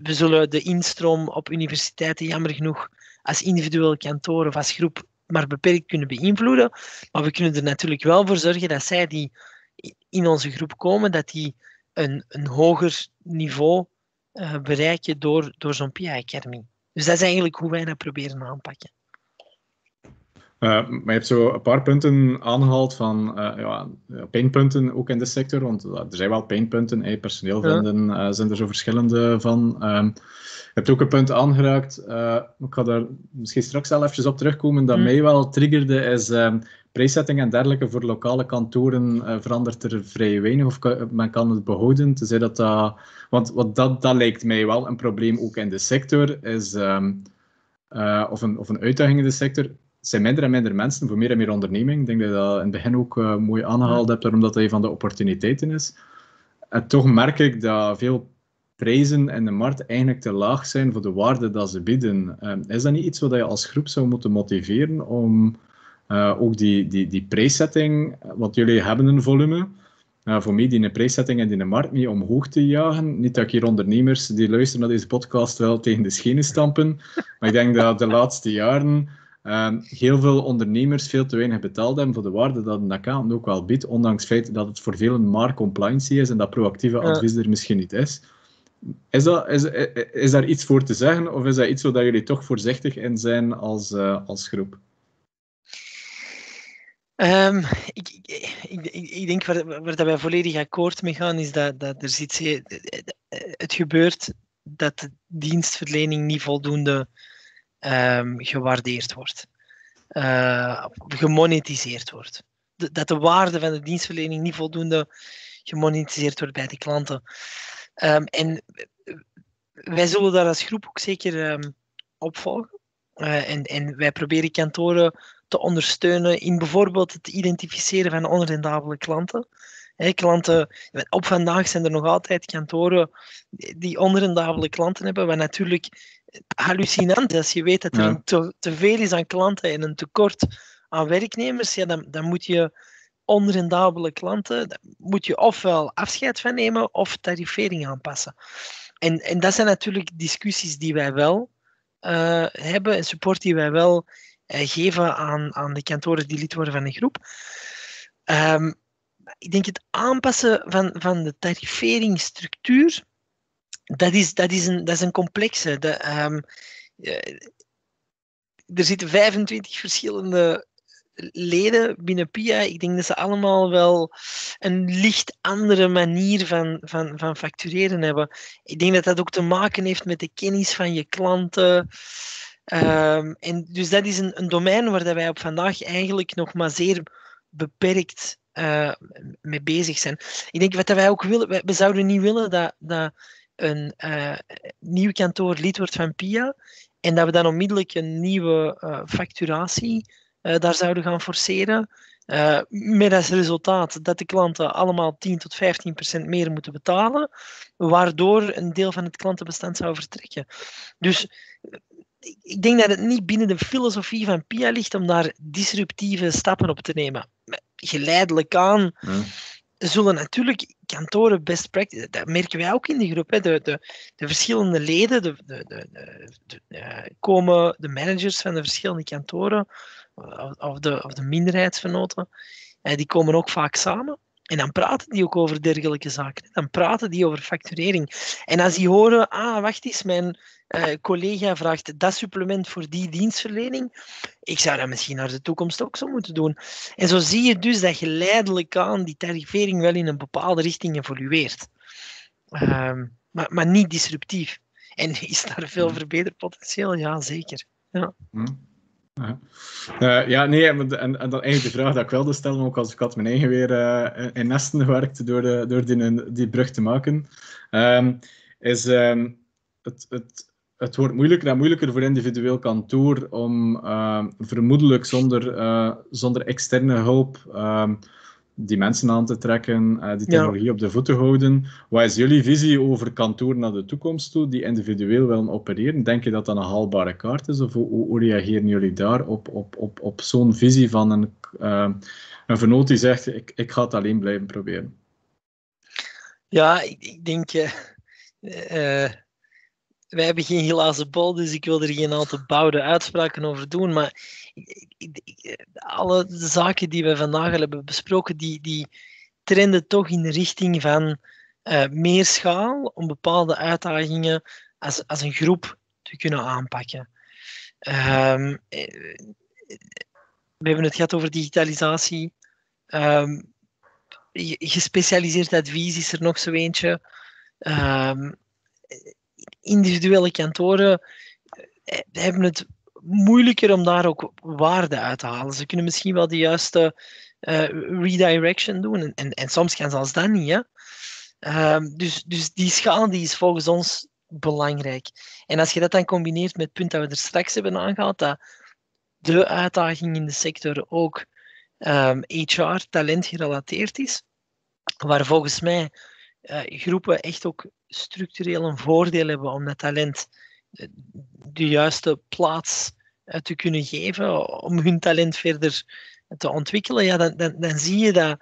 we, zullen de instroom op universiteiten jammer genoeg als individueel kantoor of als groep maar beperkt kunnen beïnvloeden. Maar we kunnen er natuurlijk wel voor zorgen dat zij die in onze groep komen, dat die een, een hoger niveau uh, bereiken door, door zo'n PI Academy. Dus dat is eigenlijk hoe wij dat proberen aanpakken. Uh, maar je hebt zo een paar punten aangehaald van uh, ja, pijnpunten ook in de sector, want uh, er zijn wel pijnpunten. Hey, personeel vinden ja. zijn er zo verschillende van. Um, je hebt ook een punt aangeraakt, ik ga daar misschien straks wel even op terugkomen, dat mm. mij wel triggerde, is ehm, prijszetting en dergelijke voor lokale kantoren verandert er vrij weinig, of men kan het behouden. Dat dat, want wat dat, dat lijkt mij wel een probleem ook in de sector, is, um, of, een, of een uitdaging in de sector, zijn minder en minder mensen voor meer en meer onderneming. Ik denk dat je dat in het begin ook uh, mooi aangehaald hebt, omdat dat een van de opportuniteiten is. En toch merk ik dat veel prijzen in de markt eigenlijk te laag zijn voor de waarde dat ze bieden. Uh, is dat niet iets wat je als groep zou moeten motiveren om uh, ook die, die, die prijszetting, want jullie hebben een volume, uh, voor mij die prijszetting en die markt niet omhoog te jagen. Niet dat ik hier ondernemers die luisteren naar deze podcast wel tegen de schenen stampen, maar ik denk dat de laatste jaren uh, heel veel ondernemers veel te weinig betaald hebben voor de waarde dat een account ook wel biedt, ondanks het feit dat het voor velen maar compliance is en dat proactieve advies er misschien niet is. Is, dat, is, is daar iets voor te zeggen, of is dat iets waar jullie toch voorzichtig in zijn als, uh, als groep? Um, ik, ik, ik, ik, denk waar, waar dat wij volledig akkoord mee gaan, is dat, dat er zit, het gebeurt dat de dienstverlening niet voldoende um, gewaardeerd wordt, uh, gemonetiseerd wordt. De, dat de waarde van de dienstverlening niet voldoende gemonetiseerd wordt bij de klanten. Um, en wij zullen daar als groep ook zeker um, op volgen. Uh, en, en wij proberen kantoren te ondersteunen in bijvoorbeeld het identificeren van onrendabele klanten. Klanten, op vandaag zijn er nog altijd kantoren die onrendabele klanten hebben, wat natuurlijk hallucinant. Als je weet dat er een te, te, veel is aan klanten en een tekort aan werknemers, ja, dan, dan moet je onrendabele klanten, moet je ofwel afscheid van nemen of tarifering aanpassen. En, en dat zijn natuurlijk discussies die wij wel uh, hebben en support die wij wel uh, geven aan, aan de kantoren die lid worden van de groep. Um, ik denk het aanpassen van, van de tariferingsstructuur, dat is, dat is, een, dat is een complexe. De, um, er zitten 25 verschillende leden binnen PIA. Ik denk dat ze allemaal wel een licht andere manier van, van, van factureren hebben. Ik denk dat dat ook te maken heeft met de kennis van je klanten. Um, en dus dat is een, een domein waar dat wij op vandaag eigenlijk nog maar zeer beperkt uh, mee bezig zijn. Ik denk wat wij ook willen, we, zouden niet willen dat, dat een uh, nieuw kantoor lid wordt van PIA en dat we dan onmiddellijk een nieuwe uh, facturatie daar zouden gaan forceren. met als resultaat dat de klanten allemaal 10 tot 15 procent meer moeten betalen, waardoor een deel van het klantenbestand zou vertrekken. Dus ik denk dat het niet binnen de filosofie van PIA ligt om daar disruptieve stappen op te nemen. Geleidelijk aan. Zullen natuurlijk kantoren best practice, dat merken wij ook in de groep. Hè. De, de, de verschillende leden, de, de, de, komen de managers van de verschillende kantoren, of de, of de minderheidsvernoten, uh, die komen ook vaak samen. En dan praten die ook over dergelijke zaken. Dan praten die over facturering. En als die horen, ah, wacht eens, mijn uh, collega vraagt dat supplement voor die dienstverlening, ik zou dat misschien naar de toekomst ook zo moeten doen. En zo zie je dus dat geleidelijk aan die tarifering wel in een bepaalde richting evolueert. Uh, maar, maar niet disruptief. En is daar veel hmm. verbeterpotentieel? Ja, zeker. Ja. Hmm. Uh, ja, nee, en, en, en dan eigenlijk de vraag dat ik wilde stellen, ook als ik had mijn eigen weer uh, in nesten gewerkt door, de, door die, die brug te maken, um, is um, het, het, het wordt moeilijker en moeilijker voor individueel kantoor om uh, vermoedelijk zonder, zonder externe hulp die mensen aan te trekken, uh, die technologie ja. op de voet te houden. Wat is jullie visie over kantoor naar de toekomst toe, die individueel willen opereren? Denk je dat dat een haalbare kaart is? Of hoe, hoe reageren jullie daar op, op, op, op zo'n visie van een, een vernoot die zegt, ik, ik ga het alleen blijven proberen? Ja, ik, ik denk wij hebben geen glazen bol, dus ik wil er geen aantal bouwde uitspraken over doen. Maar alle zaken die we vandaag hebben besproken, die, die trenden toch in de richting van uh, meer schaal om bepaalde uitdagingen als, als een groep te kunnen aanpakken. Um, we hebben het gehad over digitalisatie. Um, gespecialiseerd advies is er nog zo eentje. Um, individuele kantoren eh, hebben het moeilijker om daar ook waarde uit te halen. Ze kunnen misschien wel de juiste uh, redirection doen en, en, en, soms gaan zelfs dat niet. Hè? Uh, dus, dus die schaal die is volgens ons belangrijk. En als je dat dan combineert met het punt dat we er straks hebben aangehaald, dat de uitdaging in de sector ook um, ehm, HR, talent gerelateerd is, waar volgens mij uh, groepen echt ook structureel een voordeel hebben om dat talent de juiste plaats eh, te kunnen geven, om hun talent verder te ontwikkelen, ja, dan, dan, dan zie je dat,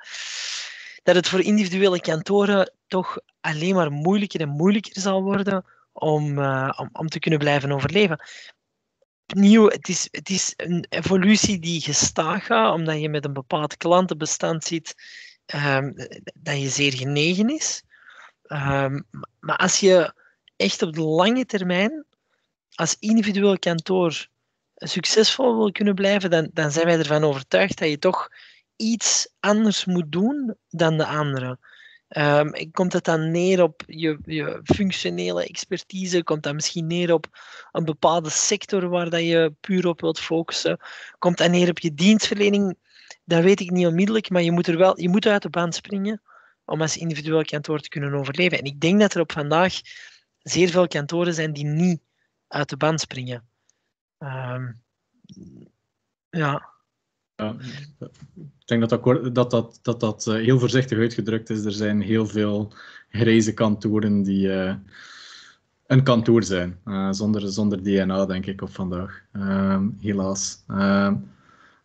dat het voor individuele kantoren toch alleen maar moeilijker en moeilijker zal worden om, uh, om, te kunnen blijven overleven. Opnieuw, het is, het is een evolutie die gestaag gaat, omdat je met een bepaald klantenbestand zit um, dat je zeer genegen is. Um, maar als je echt op de lange termijn als individueel kantoor succesvol wil kunnen blijven, dan, dan zijn wij ervan overtuigd dat je toch iets anders moet doen dan de anderen. Um, komt het dan neer op je, je, functionele expertise? Komt dat misschien neer op een bepaalde sector waar dat je puur op wilt focussen? Komt dat neer op je dienstverlening? Dat weet ik niet onmiddellijk, maar je moet, er wel, je moet uit de band springen om als individueel kantoor te kunnen overleven. En ik denk dat er op vandaag zeer veel kantoren zijn die niet uit de band springen. Um, ja. ja. Ik denk dat dat, dat, dat, dat, dat uh, heel voorzichtig uitgedrukt is. Er zijn heel veel grijze kantoren die uh, een kantoor zijn. Uh, zonder, zonder DNA, denk ik, op vandaag. Ehm, helaas. Ehm,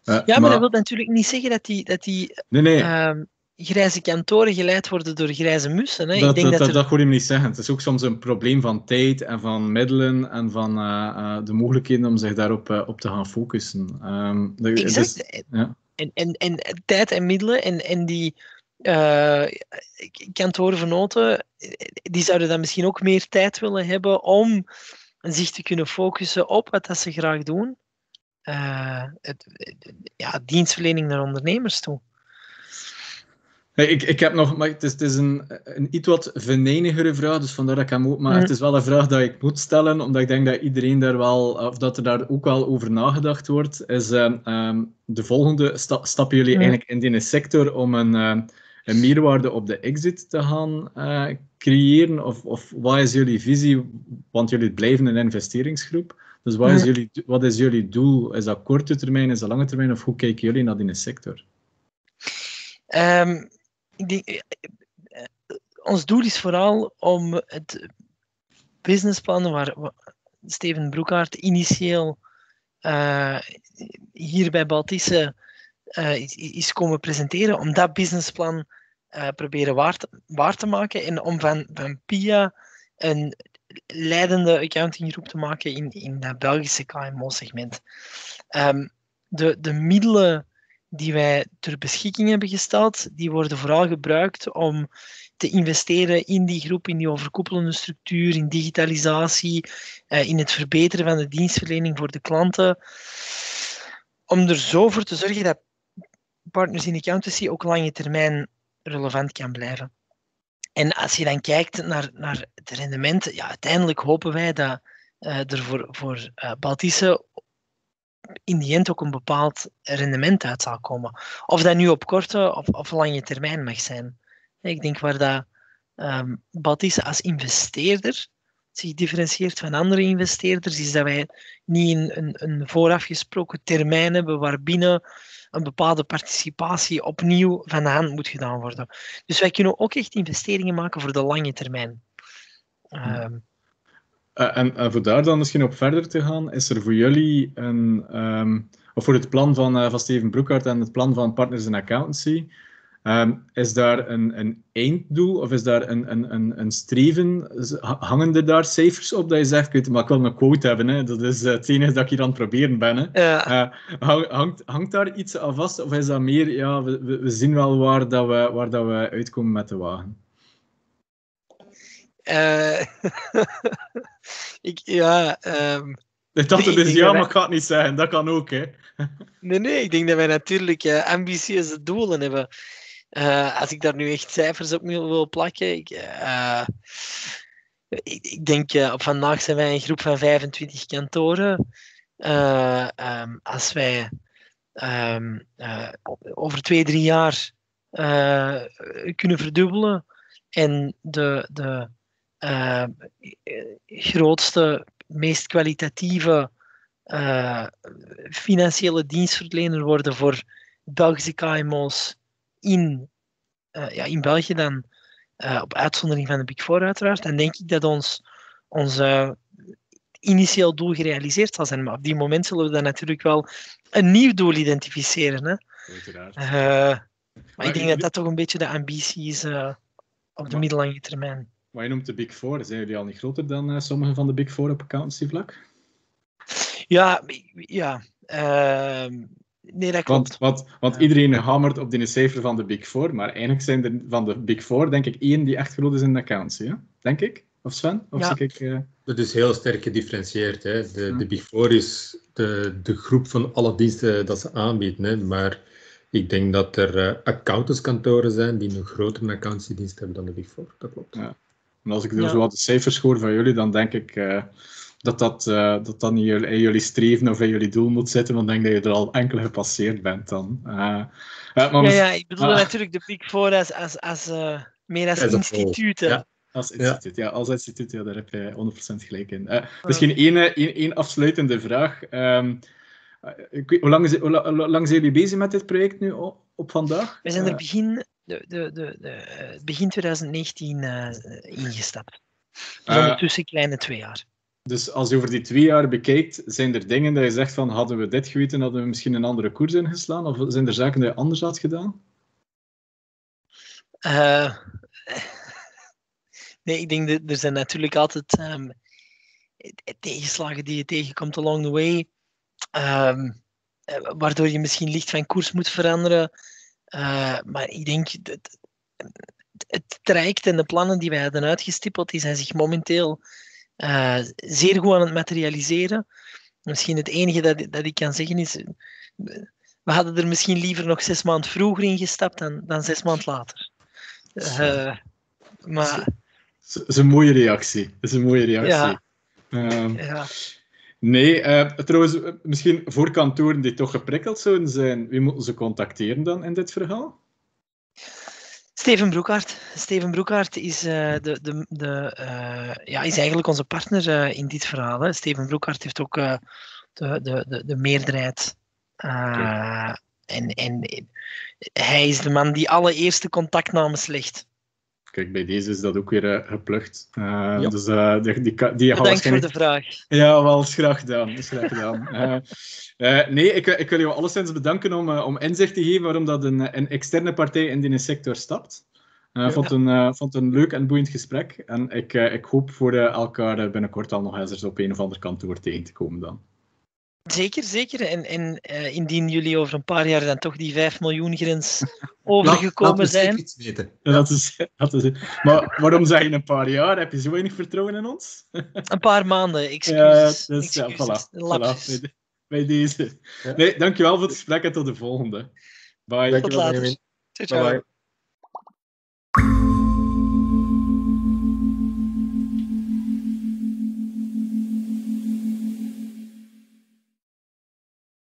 ja, maar, maar, dat wil natuurlijk niet zeggen dat die, dat die nee, nee grijze kantoren geleid worden door grijze mussen. Hè? Dat, ik denk dat, dat, er... dat hoor je niet zeggen. Het is ook soms een probleem van tijd en van middelen en van uh, uh, de mogelijkheden om zich daarop uh, op te gaan focussen. Um, de, exact. Dus, ja. en, en, en tijd en middelen en, en die kantorenvernoten, die zouden dan misschien ook meer tijd willen hebben om zich te kunnen focussen op wat dat ze graag doen. Het, ja, dienstverlening naar ondernemers toe. Ik, ik heb nog, maar het is, het is een, een iets wat venijnigere vraag, dus vandaar dat ik hem ook, maar het is wel een vraag dat ik moet stellen, omdat ik denk dat iedereen daar wel, of dat er daar ook wel over nagedacht wordt, is um, de volgende, sta, stappen jullie eigenlijk in die sector om een, uh, een meerwaarde op de exit te gaan uh, creëren, of, of wat is jullie visie, want jullie blijven een investeringsgroep, dus wat is, jullie, wat is jullie doel? Is dat korte termijn, is dat lange termijn, of hoe kijken jullie naar die sector? Um, eh, eh, ons doel is vooral om het businessplan waar Steven Broekhaart initieel uh, hier bij Baltisse uh, is, komen presenteren, om dat businessplan uh, proberen waar te, te, maken en om van, van PIA een leidende accountinggroep te maken in, in dat Belgische KMO-segment. Um, de, de middelen die wij ter beschikking hebben gesteld, die worden vooral gebruikt om te investeren in die groep, in die overkoepelende structuur, in digitalisatie, eh, in het verbeteren van de dienstverlening voor de klanten. Om er zo voor te zorgen dat partners in accountancy ook lange termijn relevant kan blijven. En als je dan kijkt naar, naar het rendement, ja, uiteindelijk hopen wij dat uh, er voor, voor uh, Baltisse in die end ook een bepaald rendement uit zal komen. Of dat nu op korte of, lange termijn mag zijn. Ik denk waar dat um, als investeerder zich differentieert van andere investeerders, is dat wij niet een, een, voorafgesproken termijn hebben waarbinnen een bepaalde participatie opnieuw van de hand moet gedaan worden. Dus wij kunnen ook echt investeringen maken voor de lange termijn. Um, uh, en, en, voor daar dan misschien op verder te gaan, is er voor jullie een, um, of voor het plan van, uh, van Steven Broekhart en het plan van Partners in Accountancy, um, is daar een, een einddoel of is daar een, een, een, een streven? Hangen er daar cijfers op dat je zegt, weet, maar ik wil een quote hebben, hè? dat is het enige dat ik hier aan het proberen ben. Hè? Ja. Uh, hangt, hangt daar iets aan vast of is dat meer, ja, we, we zien wel waar, dat we, waar dat we uitkomen met de wagen? Uh, ik, ja, um, ik dacht het is ja, maar ik ga het niet zeggen. Dat kan ook, hè. nee, nee, ik denk dat wij natuurlijk uh, ambitieuze doelen hebben. Uh, als ik daar nu echt cijfers op wil plakken, ik, ik, ik, denk op vandaag zijn wij een groep van 25 kantoren. Um, als wij um, over twee, drie jaar kunnen verdubbelen en de, de uh, grootste, meest kwalitatieve uh, financiële dienstverlener worden voor Belgische KMO's in, uh, ja, in België dan, op uitzondering van de Big Four uiteraard, dan denk ik dat ons, ons initieel doel gerealiseerd zal zijn. Maar op die moment zullen we dan natuurlijk wel een nieuw doel identificeren. Hè? Maar ik denk dat dat toch een beetje de ambitie is op de middellange termijn. Maar je noemt de Big Four. Zijn jullie al niet groter dan eh, sommige van de Big Four op accountancy vlak? Ja, ja. ehm, nee, dat Want, klopt. want, want iedereen hamert op die cijfer van de Big Four, maar eigenlijk zijn er van de Big Four, denk ik, één die echt groot is in de accountancy. Hè? Denk ik? Of Sven? Of Ja. ik... eh, Dat is heel sterk gedifferentieerd. Hè. De, Ja. de Big Four is de, de groep van alle diensten dat ze aanbieden. Hè. Maar ik denk dat er eh, accountantskantoren zijn die een grotere accountancydienst hebben dan de Big Four. Dat klopt. Ja. En als ik Ja. zo wat de cijfers hoor van jullie, dan denk ik eh, dat dat, eh, dat dan in jullie, in jullie streven of in jullie doel moet zitten, want ik denk dat je er al enkele gepasseerd bent dan. Eh, maar Ja, ja, ik bedoel Ah. natuurlijk de Big Four als, als, als, eh, meer als. Ja. Als Ja. instituut, ja. als instituut, ja, daar heb je 100% gelijk in. Eh, Misschien één, één, één afsluitende vraag. Ehm, eh, ik weet- hoe, lang is, hoe, la- hoe lang zijn jullie bezig met dit project nu op vandaag? We zijn er begin, de, de, de, de, eh, begin 2019 eh, ingestapt. Dus Eh, ondertussen kleine twee jaar. dus als je over die twee jaar bekijkt, zijn er dingen dat je zegt van hadden we dit geweten, hadden we misschien een andere koers ingeslaan? Of zijn er zaken die je anders had gedaan? Nee, ik denk dat er zijn natuurlijk altijd ehm, tegenslagen die je tegenkomt along the way, ehm, eh, waardoor je misschien licht van koers moet veranderen. Eh, maar ik denk dat het traject en de plannen die wij hadden uitgestippeld, die zijn zich momenteel eh, zeer goed aan het materialiseren. Misschien het enige dat, dat ik kan zeggen is, we hadden er misschien liever nog zes maanden vroeger ingestapt dan, dan zes maanden later. Eh, maar Dat is een mooie reactie. Dat is een mooie reactie. Ja. Ehm, ja, nee, eh, trouwens, eh, misschien voor kantoren die toch geprikkeld zouden zijn, wie moeten ze contacteren dan in dit verhaal? Steven Broekhaart. Steven Broekhaart is, eh, de, de, de, ja, is eigenlijk onze partner in dit verhaal. Hè. Steven Broekhaart heeft ook de, de, de, de meerderheid. En, en hij is de man die alle eerste contactnames legt. Kijk, bij deze is dat ook weer eh, geplukt. Eh, Ja. Dus eh, die, die, die Bedankt voor de vraag. Ja, wel, is graag gedaan. Is graag gedaan. Nee, ik, ik wil jou alleszins bedanken om, om inzicht te geven waarom dat een, een externe partij in die sector stapt. Ik Ja. vond, een, eh, vond een leuk en boeiend gesprek. En ik, ik hoop voor elkaar binnenkort al nog eens op een of ander kantoor tegen te komen dan. Zeker, zeker. En, en eh, indien jullie over een paar jaar dan toch die 5 miljoen grens overgekomen zijn. iets weten. Ja, Dat is, dat is het. Maar waarom zeg je een paar jaar? Heb je zo weinig vertrouwen in ons? Een paar maanden, Ja, excuses. dus, ja, voilà, voilà, bij, de- bij deze. Ja. Nee, dankjewel voor het gesprek en tot de volgende. Bye. Tot later. Benjamin. Ciao, ciao. Bye bye.